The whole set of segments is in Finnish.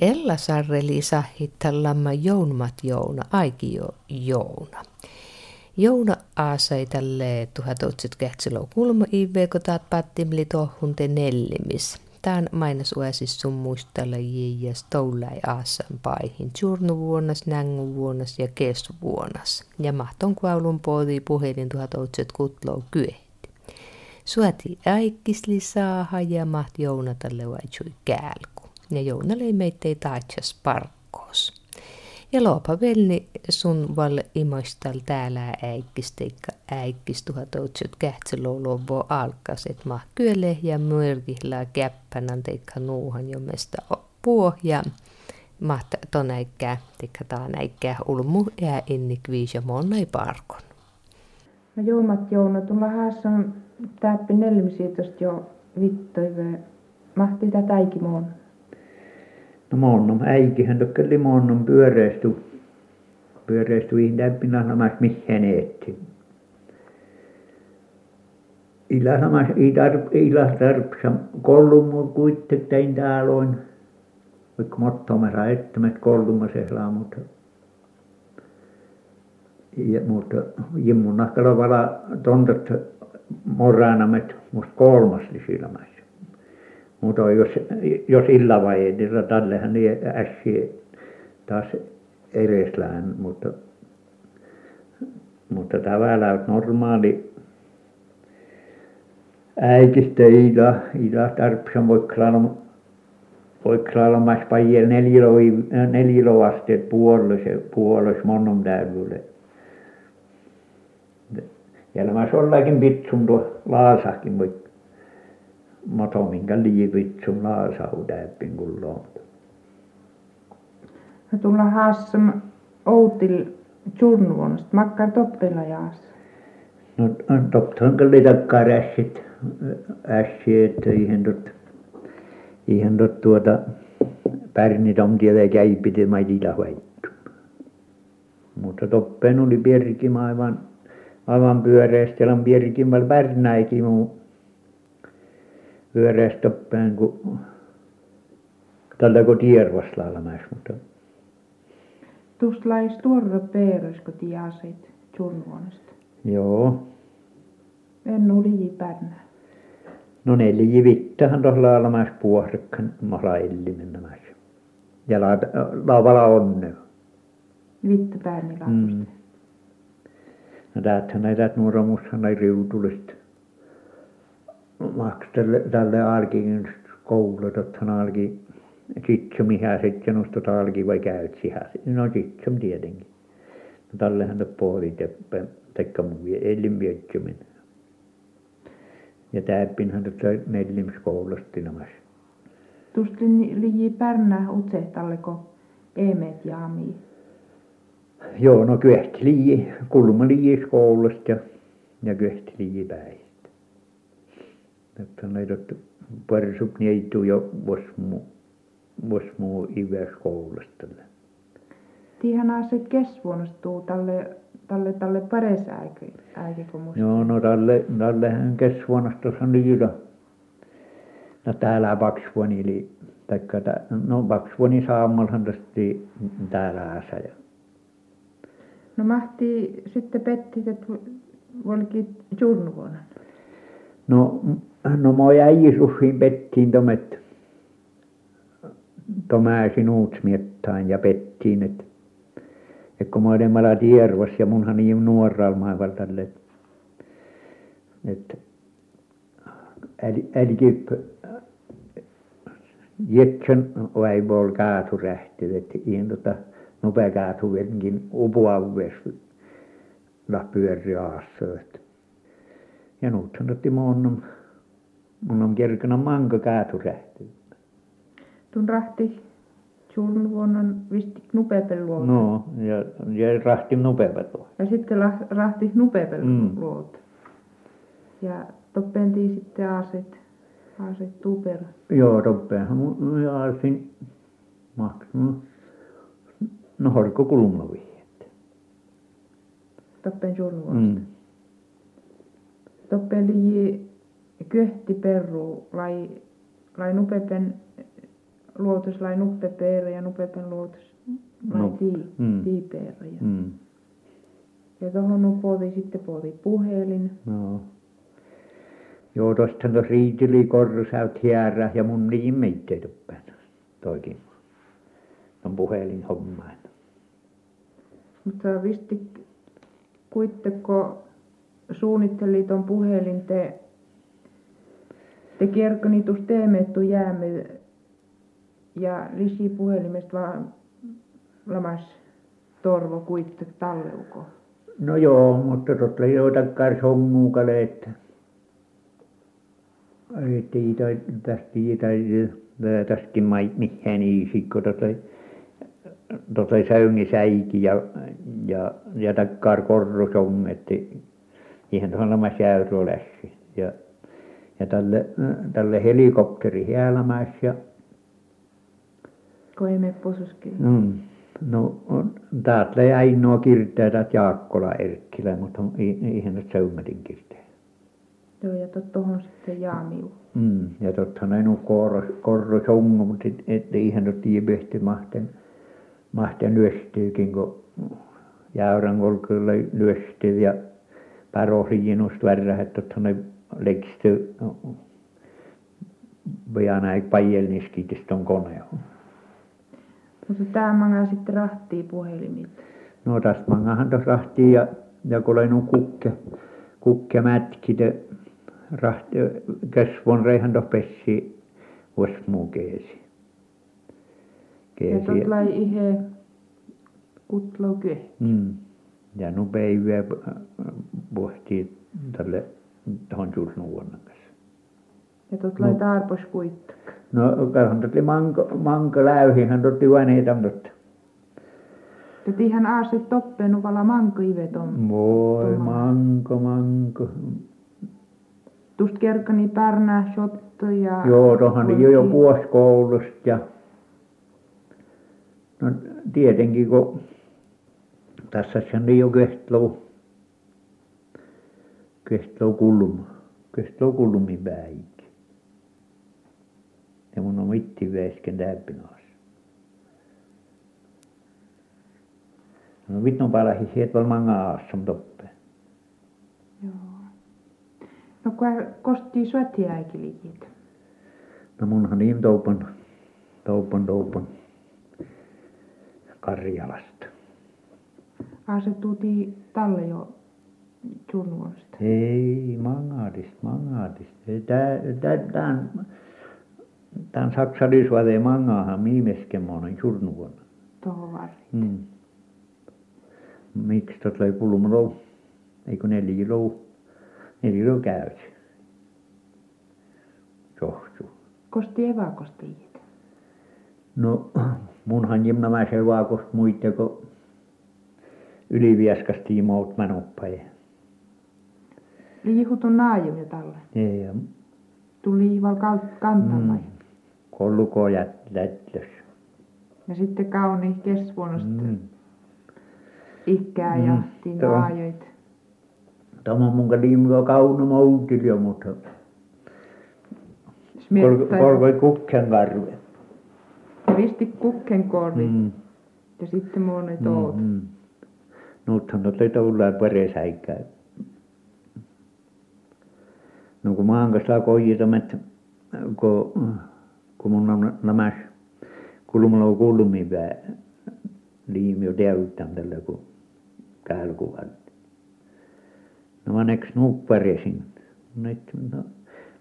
Ella sarreli sahittallamma jounmat jouna, aiki jo jouna. Jouna tälle tuhatotsit kähtsilö kulma ive, kun taat pattimli tohun te nellimis. Tään mainas uesis sun muistella jiijas toulai aasan paihin. vuonnas, nängu vuonnas ja vuonnas. Ja mahton kuaulun poodi puhelin tuhatotsit kutlou kyehti. Suoti äikkisli saaha ja maht jounatalle vaitsui kälku. Ja jounalei meittei taitsas parkkoos. Ja loopa velni sun val imoistal täällä äikkis teikka äikkis tuhatoutsut kähtselou lobo alkas, et ma kyöle ja mörgihla käppänän teikka nuuhan jo mesta puo ja mahta ton äikkää teikka taan äikkää ulmu ja innik viis monnai parkon. No joumat jouna tulla haassan täppi nelmisiitosta jo vittoive mahti tätä äikimoon. No monnum äikihän tokkeli monnum pyöreisty pyöreisty ihtäppinä samas mihin eetti. Samas ila tarpsa kollumu kuittektein tääloin. Vaikka kollumu se mutta ja mutta jimmun nahkala vala tontat morraanamet must kolmas silmässä. Mutta jos, jos illavaiheessa tällähän niin äsken taas ereslään, mutta, mutta tavallaan normaali äikistä ila, ila tarpsan voiklalla voiklalla mas pajel neljilo, neljilo asteet puoles, puoles monnom täydylle. Ja nämä ollakin pitsum tuo laasahkin voit minkä liivitsum laasahudäppin kulloon. No tulla haassam outil tjurnuonast makkar toppilla jaas. No topphan kalli takkaa rässit, ässiet ihan tot, ihan tot tuota, pärnit on tiedä käipiti mai tila huettu. Mutta toppeen oli pierkim aivan, aivan pyöreästi, ja pierkim val pärnäikin muu pyöreästi toppeen, kun tällä kun tiervaslaalla mutta Tuosta lais tuorre peeros, kun tiasit tjurnuonasta. Joo. En oli pärnä. No ne liji vittahan tuossa lailla mä puohrekkan mala illinen nämä. Ja la, lavala onne. Vittu pärni mm. No täältähän näitä nuoromushan näin riutulista. Maks tälle, tälle alkiin koulutethan alkiin Sitsomihän sitten nosta talki vai käytsihän no sitsom tietenkin. No tällehän ne puolit ja taikka muu elin ja täppinhän tuossa Nellimskoulusta nämä. Tuosta liji Pärnä utsehtaleko emet jaami Joo, no kyehti liji, kulma liji skoulusta ja, ja kyehti liji päistä. Että näitä parsut niitu jo vos muu vos muu ives koulusta. Tiihän aset kesvuonnostuu tälle tälle tälle pares äiki Joo, no tälle tällehän kesvuonnostus on liida. No täällä paksvuoni eli taikka no paksvuoni saamalhan tästä täällä äsä ja No mahti sitten petti, että volki junnuvuonna. No, no mä äijä suhiin pettiin tomet tomäsin uutsmiettain ja pettiin, että et kun mä olin mala tiervas ja munhan niin nuoral maailmal tälle, että älkip jetsen vaivol kaatu rähti, että ihan tota nopea kaatu vedenkin upuavues la pyörri aassa, ja nuutsan otti mun mun on kerkana manka kaatu rähti tun rahti vuonna visti Nupepel luota. No, ja, ja rahti Nupepel Ja sitten rahti Nupepel mm. luota. Ja toppentiin sitten aaset, aaset tuper. Joo, toppeenhan mun aasin maksanut. No horko vihjettä. Toppen Tjurnvuonasta. Mm. Toppen liji köhti perru lai, lai nupepen luotus lai nuppepeera ja nupepen luotus lai No, tii, mm. tiipeera. Ja, Mm. ja tuohon upoti sitten poti puhelin. No. Joo, tuostahan tuossa riitili korsaut hierä ja mun niin meitteet uppään. Toikin. On puhelin hommaan. Mutta visti kuitteko suunnitteli tuon puhelin te, te kerkoni tuossa teemettu jäämme ja lisi puhelimesta vaan lamas torvo kuitte talleuko. No joo, mutta totta joitakaan songuukale, että että ei tästä ei tai tästäkin mai mihin iisikko tota tota säyngisäiki ja ja ja takkaan korrosongetti ihan tuohon lamas jäyro lähti ja ja tälle tälle helikopteri häälämässä ja Kun ei mene. Mm. No on- täältä ei ainoa kirteä täältä Jaakkola Erkkilä, mutta on ihan nyt Söymälin kirteä. Joo ja tot tohon sitten jaamiu. Mm. Ja tottahan ei nu korro, korro songu, mutta et, et ihan nyt tiibehti mahten, mahten lyöstyykin, kun jäyrän kolkilla lyöstyy ja parosiinust värrä, että tottahan ei leksty vielä näin pajelniskitistä on koneo. Mutta tää manga sitten rahtii puhelimit. No tästä mangahan tuossa rahtiin ja, ja kun oli nu kukke, kukke mätkitä rahti, kesvon reihän tuossa pessi osmuu keesi. Ja Keesi. tot lai ihe kutlo kyö. Mm. Ja nu päivää pohtii tälle tuohon sulnuvuonna kanssa. Ja tot lai No. tarpos kuittak. No katsotaan, että manko, manko läyhihän totti vain ei tämmöistä. Ja ihan aasit toppeen uvala manko ivet on. Voi manko, manko. Tust kerkani pärnää shotto ja... Joo, tuohan jo jo Oltiin- vuosi koulusta ja no tietenkin kun tässä on jo Kestlou, Kestlou kulma, Kestlou kulmin päikki. Ja mun on mitti väisken täppinaas. No vittu palahi sieltä oli manga aassam toppe. Joo. No kun kostii sotiäikiliikit. No munhan niin toupan, toupan, toupan Karjalasta. Tuuti talle jo Junnuosta. Ei, mangaadista, mangaadista. Ei, tää, tää, tää on, tää on saksallisvade mangaahan miimeskemonen surnuvuonna. Tohon varri. Mm. Miksi tot löi pulmulou? Eikö neljilou? Neljilou käysi. Johtu. Kosti evakosti iit. No, munhan jimnamaisen vaakosta muitte, kun manoppaja. Liihutun naajum jo talle. Ei, ja Tuli liival kantamai. mm, kolluko jätlös. Ja sitten kauni kesvuonosta Mm. ikkää Mm, ja tiin joo. naajoit. Tämä on mun liimua kauno moutilio, mutta Smirttai. kolkoi kukken karve. Ja visti kukkenkorvi. Mm. Mm. Ja sitten muonet oot. Mm, mm. Nythän tuolla tullaan peresäikkää. No kun maan kanssa koijitamet, kun, kun mun on nämä kulmalla on kulmivää liimi jo täyttän tällä kun kälkuvan. No mä näks nupparesin. Nyt, no,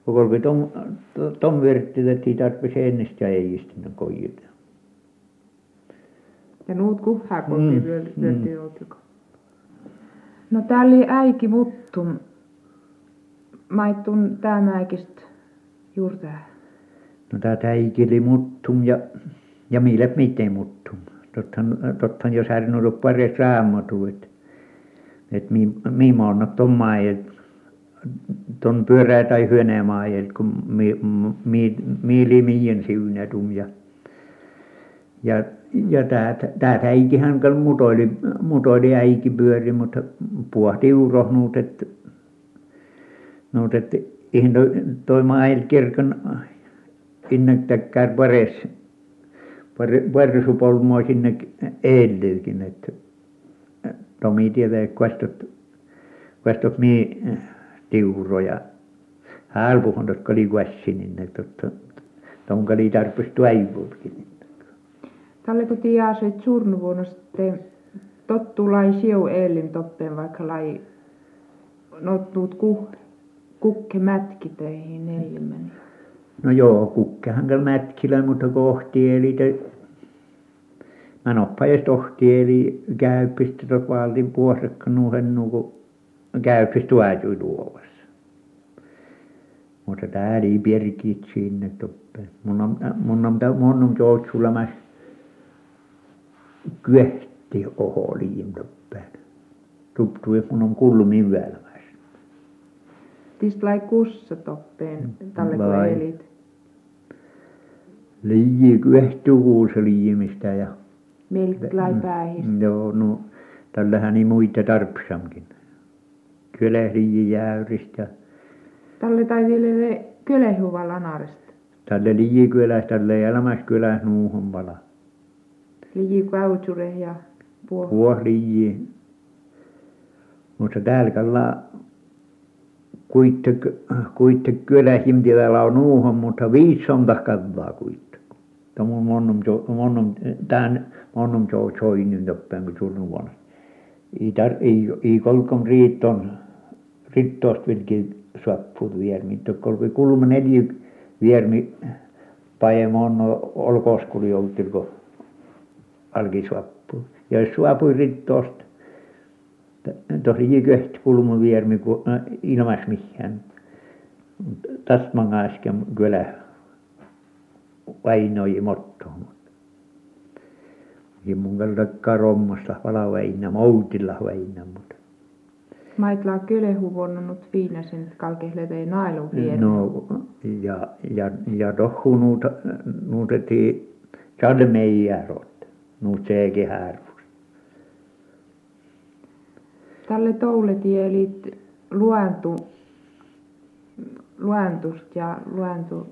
kun kolme tom, tom vertti, että ei tarvitse ennestään ja ei istunut koijita. Ja nuut kuhaa Mm, kotiin mm. vyöti joutuko. No täällä oli äiki muttum. Maittun tämäkistä juurtää. No tää täikili muttum ja, ja mille miten muttum. Tottahan, tottahan jos hän on ollut pares raamatu, että et mi, mi maannut ton maajel, ton pyörää tai hyönää maajel, kun mi, mi, miili miien siunätum ja ja, ja täikihän kal mutoili, mutoili äiki pyöri, mutta puhti urohnut, että no, että ihan toi, toi maajel kirkon innäktäkään pares Vuorisupolmoa sinne edellekin, että Tomi tietää kuestot, kuestot mi tiuroja. Hän puhunut, että oli kuessinin, että tonka oli tarpeeksi tuaivuutkin. Tälleko tiedä, että surnuvuonna sitten tottu lai siu eelin toppeen vaikka lai nottuut kuh, kukke mätkiteihin neljämän. No joo, kukkehan kyllä mätkillä, mutta kohti eli te Mä noppajas tohti eli käypistä tot valtin puosekka nuuhen nuku käypistä tuajui tuovassa. Mutta tää ei pierkit sinne toppeen. Mun on, mun on, mun on joutsulemas kyehti oho liin toppeen. Tuptui mun on kulmin välmäs. Tist lai kussa toppeen, tälle kun elit. Liiji kyehtuu kuussa liimistä ja Melklai päihistä. Joo, no tällähän niin muita tarpsamkin. Kylehliiji jäyristä ja Tälle tai vielä kylehuva lanarista. tälle liijikyläs, tälle elämäskyläs nuuhun pala. Liji kautsure ja puo. Puoh liiji. Mutta täällä kalla kuitte, kuitte kylähim tiedällä on nuuhun, mutta viisonta kallaa kuitte. Tämä on monnum, monnum, tämän monnum jo soinin toppen kun surnu vuonna. I, tar, i, i kolkom riitton, rittost vilki suopput viermi. Tokkol kulma neljä viermi paje monno olkoskuli joutilko alki suoppu. Ja jos suopui tosi jiköht kulma viermi kun ilmas mihin. Tästä mä äsken kyllä vainoi mottoon. Ja mun kaltakkaa rommasta vala väinä, moutilla väinä, mutta Maitla kylehu vuonnut viinasen kalkehlete nailu viermi. No, ja, ja, ja tohku nuut, nuuteti sadmeijärot, nuut seekin härvus. Tälle touleti elit luentu, luentust ja luentu.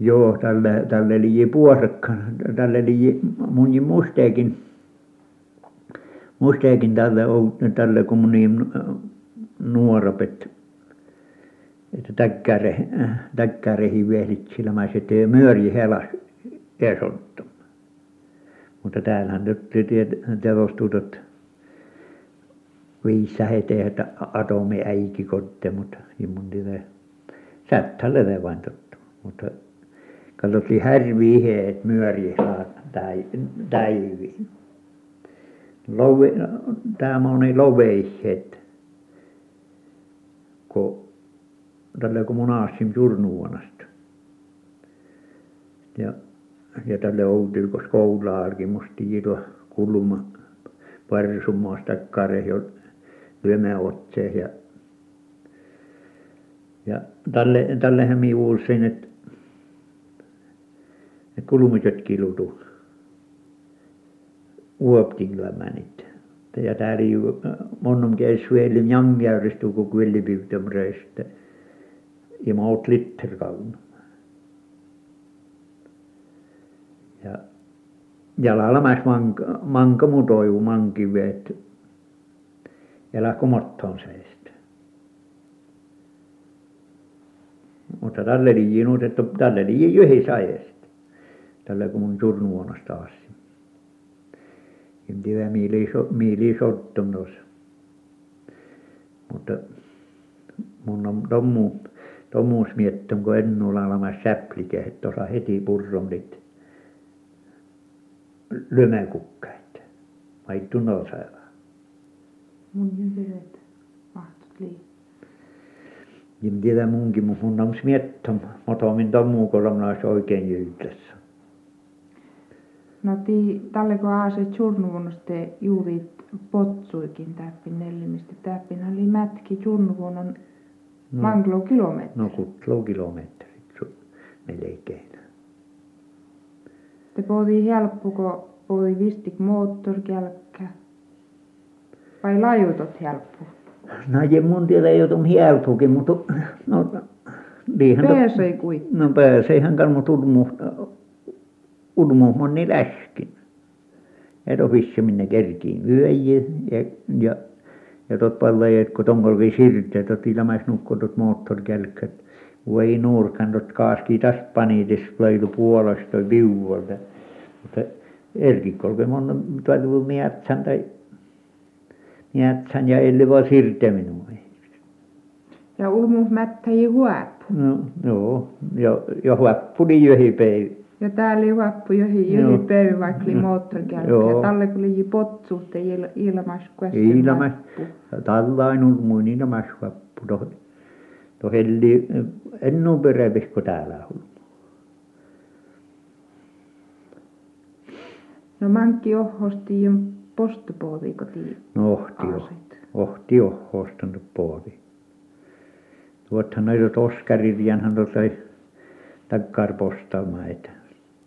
Joo, tälle, tälle liji puosekka, tälle liji mun musteekin, musteekin tälle, tälle kun mun niin nuoropet, että täkkäre, täkkärehi vehlit sillä mä se tee myöri helas esottu. Mutta täällähän telostuu tot viisi heteä, että atomi äiki kotte, mutta mun tietää sättälle vain tottu. Mutta katsottiin härvi ihe, että myöri täivi. Love, tämä on loveihet, kun tällä kun mun aasim Jurnuvuonasta. Ja, ja tälle outilko skoulaalkin musta jito kulma parsummaasta kare jo lyömäotseen ja ja tälle tällehän minä uussin, että ne kulmiset kilutu uoptingla mänit. Ja täällä ju monnum käis vielä jamjärjestu kun kvillipivtomreista ja mä oot litterkaun. Ja ja laalamas manka manka mu toivu mankiveet ja lähkö mottoon seistä. Mutta tälle liiin otettu, tälle liiin yhdessä ajasta tällä kun mun surnuvuonna taas. En tiedä mieli sottum tuossa. Mutta mun on tommu, tommuus miettum, kun en ole alamas säplike, että osa heti purromlit lömäkukkaita. Maittu nousaiva. Mun jyvelet mahtut lii. En tiedä munkin, mutta mun on miettum, mutta min tommu kolomnaas oikein jyytässä. No ti, tälle kun aaset surnuvuonnoste juurit potsuikin täppin nellimistä. Täppin oli mätki surnuvuonnon no, manglo kilometri. No kutlo kilometrit melkein. Te pohdi helppo, kun pohdi vistik moottorkälkkä. Vai lajutot helppo? No ja mun tiedä joutum helppokin, mutta no liihan... Pääsei kuitenkin. No pääseihän kalmo turmu ulmuhmonni läskin. Et ofisse minne kerkiin yöjä ja, ja, ja tot palleet, kun tongolki sirte, tot ilmais nukko tot moottorikälkät. Voi nuurkan tot kaaski tästä paniitis löilu puolesta toi piuolta. Mutta erkikkolke mon tuotu miettän tai miettän ja elli vaan sirte minua. Ja ulmuhmättäji huoppu. No, joo, jo, jo huoppuli jöhipäivä. Ja täällä oli huoppu johi, johi päivä, vaikka oli moottorikälkkä. Joo. Ja talle kun oli potsuhte il, ilmais Ilmas, tallain ulmuin ilmas huoppu. To, to helli ennu perävis kuin täällä on. No mankki ohosti jo postopoodi kotiin. No ohti jo, Aasit. ohti jo ostanut puoli. Tuothan noita Oskarirjanhan tuota takkar postalma, että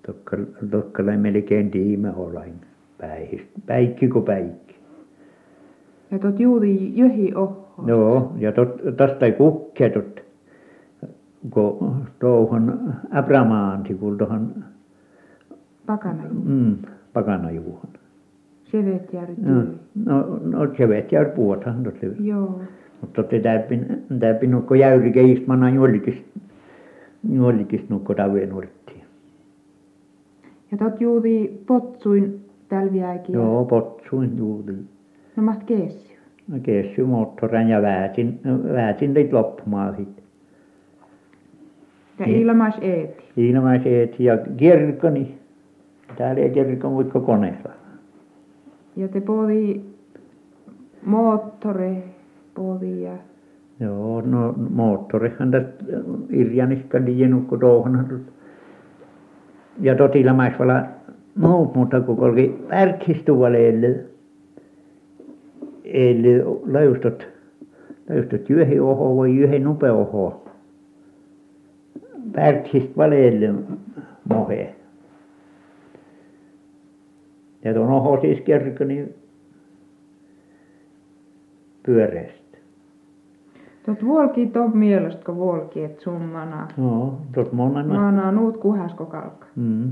tokka, tokka melkein tiime olain päihistä. Päikki kuin päikki. Ja tot juuri johi oho. Joo, ja tot, tosta ei kukke tot, kun touhon Abramaanti, kun tuohon Pakana. mm, pakanajuuhon. Se vet jäädy No, no, no se vet jär puothan tot se. Joo. Mutta te täypin, täypin nukko jäyrikeistä mana juolikis, juolikis nukko taveen nurttiin. Ja tot juuri potsuin tälviäkin. Joo, potsuin juuri. No maht keessy. No kessy moottoran ja väätin, väätin teit loppumaan sitten. Ja ilmais eeti. Ilmaiset ja kirkkoni. Täällä ei kirkko muikko koneella. Ja te poodi moottore poodi ja Joo, no moottorihan tästä Irjaniska liiennukko touhunhan. Ja tot ilmaisvala muut, mutta kun kolki värkhistuvalle eli, eli löystöt, löystöt yhden oho voi yhden nopea oho. Värkhist valeelle mohe. Ja tuon oho siis kerkö niin pyöreästi. tot vuolki top mielestä kun vuolki et sun mana. Joo, tot monen Mana nuut kuhasko kalka. Mm.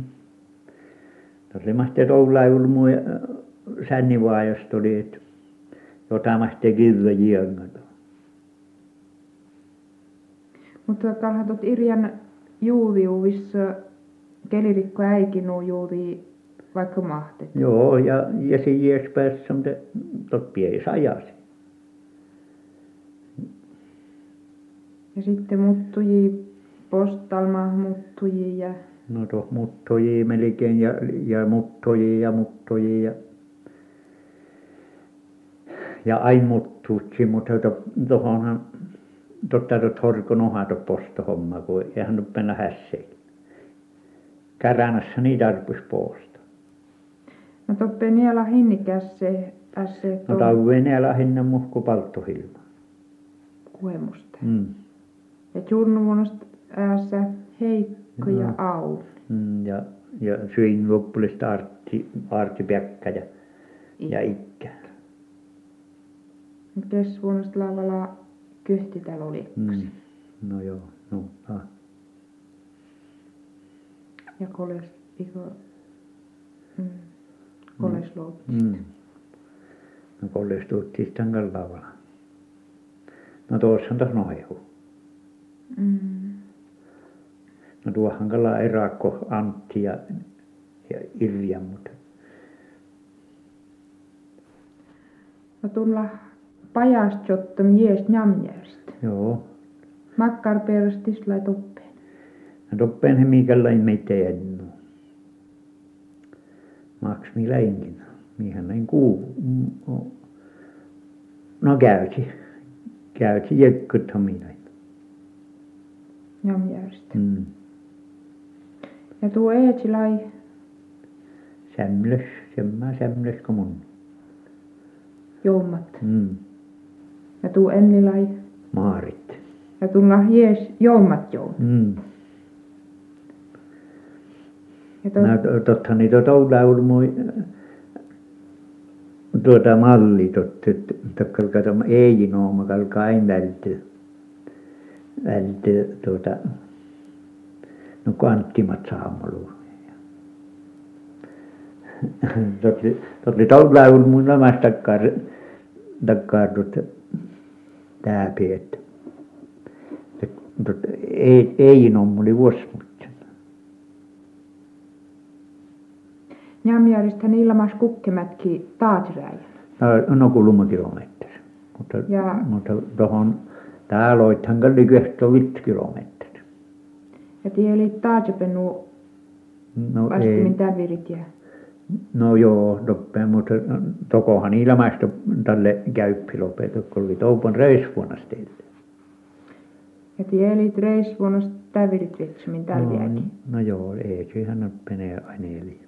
Tuossa mahti toulaa ulmu sännivaajasta oli, että jota mahti kyllä jiengata. Mutta kalha tot Irjan juuri uvissa kelirikko äikinu juuri vaikka mahtet. Joo, ja, ja se jies päässä, mutta tot pies ajasi. Ja sitten muttuji postalma muttuji ja No tuo muttoji melkein ja, ja muttoji ja muttoji ja ja aina muttutsi, mutta to, tohonhan totta tot horkon ohata postohomma, kun eihän nyt mennä hässeen. Käränässä niitä arpus posta. No toppe niela hinnikässe ässe No tää on Venäjällä hinnan muhku palttohilma. kuemusta. Mm. Ja tjurnuvunosta äässä Heikko ja Joo. Au. Mm, ja, ja syin loppulista Artti, Artti Pekka ja, ja Ikkä. Kesvuonosta lavalla kyhtitalo oli. Mm. No joo, no ah. Ja koles, iko, mm, koles luotti. Mm. No kollestuuttiin sitten lavalla. No tuossa on taas nohehu. Mm. No tuohan kalla Erakko, Antti ja, ja Irja, mutta No tulla pajast jotta mies njamjärstä. joo. Makkar perästis lai tuppeen. No toppen he mikälain meitä ennu. Maks mi läinkin. Mihän näin kuu. mm, o- No jekkut hominain. Njamjärstä. Mm. Ja tuo eetsi lai Sämlös, semma sämlös kuin mun. joummat. Mm. Ja tuo enni lai. Maarit. Ja tulla jees joummat joun. Tuo, No to- tottahan niitä toulaa ulmui tuota malli totta, tokkal kato ei nooma kalka aina välty. Välty tuota, no kun Anttimat saamolu. Tuolla tuolla on mun nämä takkar takkar tuota tääpi että tuota ei ei oli vuosmutsen Njamjäristä ilmas kukkemätki taaträjän. no kulma kilometri mutta Ja- mutta tuohon täällä oithan kalli kehto viisi kilometriä Ja tie oli taatjapenu no vastimin tävirit no joo toppeen mutta tokohan ilmaista tälle käyppi lopetu kun oli toupan reissuunnasta teille ja tie oli reisvuonnos tävirit vetsumin talviakin. no, no joo ei siihen ole penee aineeli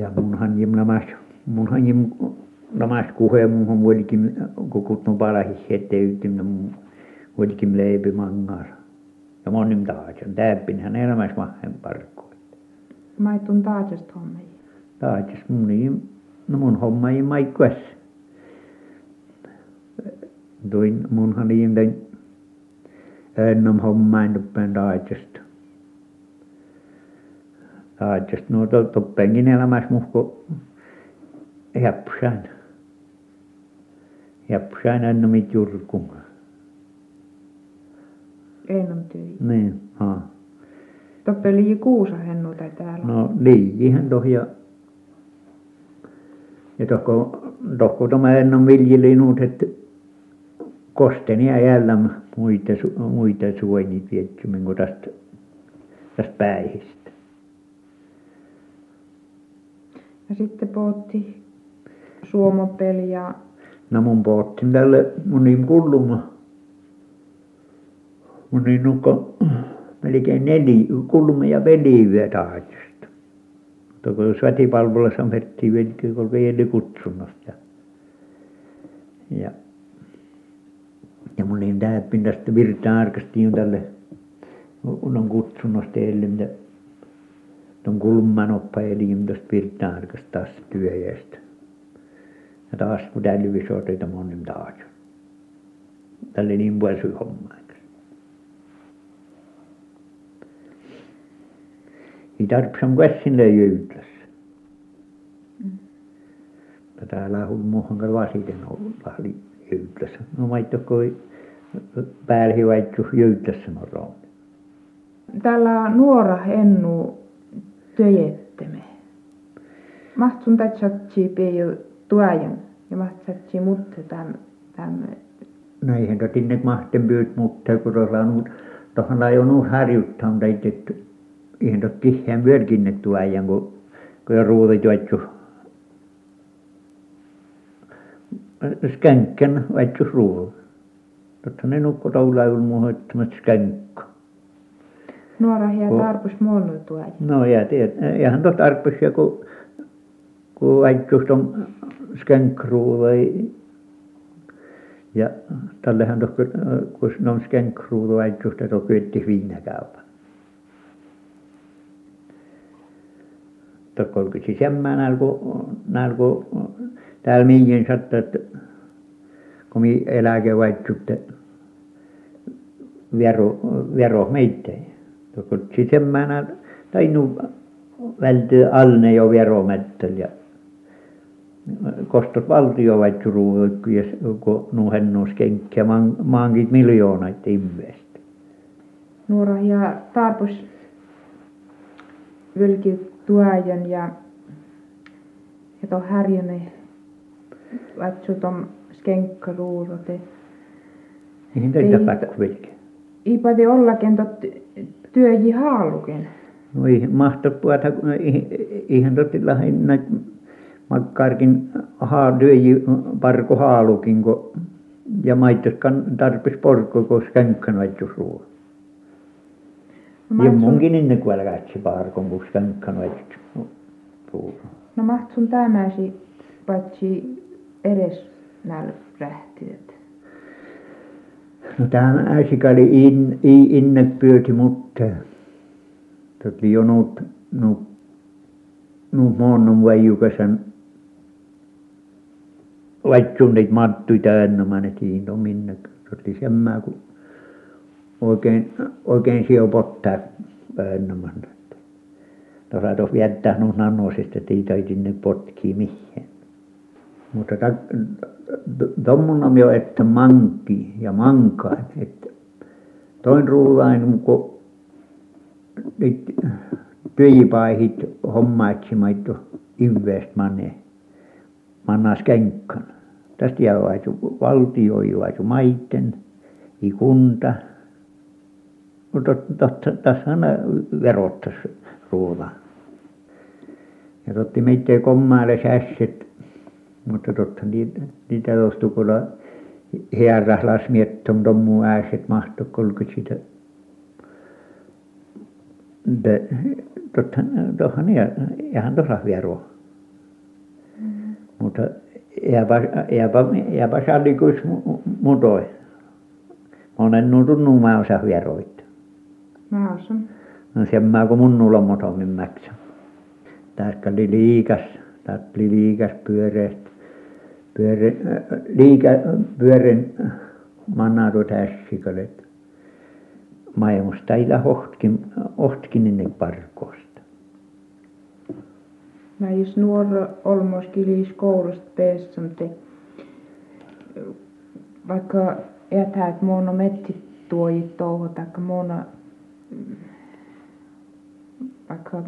ja munhan jim namas munhan jim namas kuhe munhan vuolikin kukut no palahi hette ytim no vuolikin leipi mangar ja monim taajan täppinhän elämäs mahen parkkoin Maitun taatjasta hommia. taajas mun ei no mun homma ei maikkuas. Tuin munhan iin tän ennam hommain tuppeen taajasta taajasta no to tuppeenkin elämäs muhko jäpsäin jäpsäin ennamit jurkung Ennom tyi. niin haa Toppeli kuusa hennu tai täällä. no liijihän toh ja tohko tohko tämä ennam viljeli nuut että kosteni ja jälläm muita muita suonit vietsymin kuin tästä tästä päihistä Ja sitten pootti suomopeli ja no mun poottin tälle mun niin kulluma. Mun niin nukko melkein neli kulluma ja velivyö taajasta mutta kun sotipalvelussa merttiin velkö kun vielä kutsunnosta ja ja niin täppin tästä Virtaan arkastiin tälle on kutsunnosta eli mitä tuon kulman oppailikin tuosta Virtaan arkasta taas työjästä. Ja taas kun tällä soiteita monin taas tälle niin vuosi hommaa ei tarvitse käsillä jyytlässä mutta täällä on muuhun kai vasiten olla jyytlässä no maitto kun päälläkin vaikka jyytlässä on roon täällä nuora hennu töjetteme. Mahtsun tatsatsi peiju tuajan ja mahtsatsi mutte täm täm no eihän tuo tinne mahten pyyt mutta kun tuossa on tuohon lai on uusi harjuttaa taitettu eihän tuo tiheän pyörkinne tuojan kun kun on ruutit vaikka skänkkän vaikka ruudu totta ne nukko tuolla muuhun että skänkkä nuora ja Ko- tarpus muonu tuajan. no ja tiedät eihän tuo tarpeeksi kun kun vaikka just on skänkruudu ja tällehän tuohon kun on skänkruudu vaikka just että kyetti viinakaupan tokko olko sisemmä näillä kun näillä kun täällä mihin sattuu että kun minä eläke sitten vero vero meitä tokko sisemmä näillä tainnut välttää alle jo veromättällä ja kostot valtio ruuvikko ja kun kenkkä maan maankin miljoonat ihmiset Nuora ja tarpus vylki tuajan ja ja to härjune vatsu tom skenkkaruurote. eihän teitä Ei- pakkovilke Iipati ollakin tot työji haaluken. no ei mahtaa puhata eihän totti lähinnä makkaarkin haa työji parko haalukin kun ja maitoskan tarpeeksi porkko kun skänkkän ruoan No ja munkin ennen kuin katsi parkon kun skänkkän ruoan no mahtsun tämäsi patsi edes näillä rähtiöt. No tämä äsikali in, i inne pyöti mutta totti jo nuut nuut nuut moonnut väijykäsen vaikka niitä mattuja enemmän että siinä on minne totti semmää kun oikein oikein siopottaa enemmän tuossa tuossa viettää nuo nanosista että ei taiti ne potkii mihin mutta tuommoinen jo että mankii ja mankaan että toin ruuvainen kun nyt tyvipaihit hommaitsemaitu ivestä manee mannas kenkkan tästä jäävät valtio jäävät maiden i kunta mutta taassahan ne verottaisi ruuan ja totti meitä kommaille sässit mutta totta niitä niitä tuosta kuule häärähläs mietton tommu ääset mahto kulki sitä. Mutta tottahan tuohan ne eihän vero mutta jääpä jääpä jääpä sallikuisi muuten monen nuutun numerossa vieroittaa Maassa. no semmää kun munnulla motommin mäksä taikka oli liikas tai oli liikas pyöreästä pyöreä liika pyöreän manatut hässikolet maailmasta ei ohtkin ohtkinen parkoosta mä jos nuori olmoskin liis koulusta mutta vaikka jätät muona metsit tuojit touhu taikka muona vaikka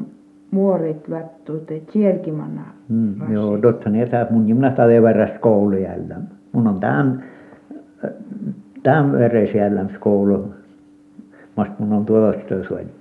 muorit lattuut et sielläkin manna mm joo totta ne jätät mun gymnasta verästä koulu jäljellä mun on tämän tämän veres jäljellä koulu mast mun on tuosta soitta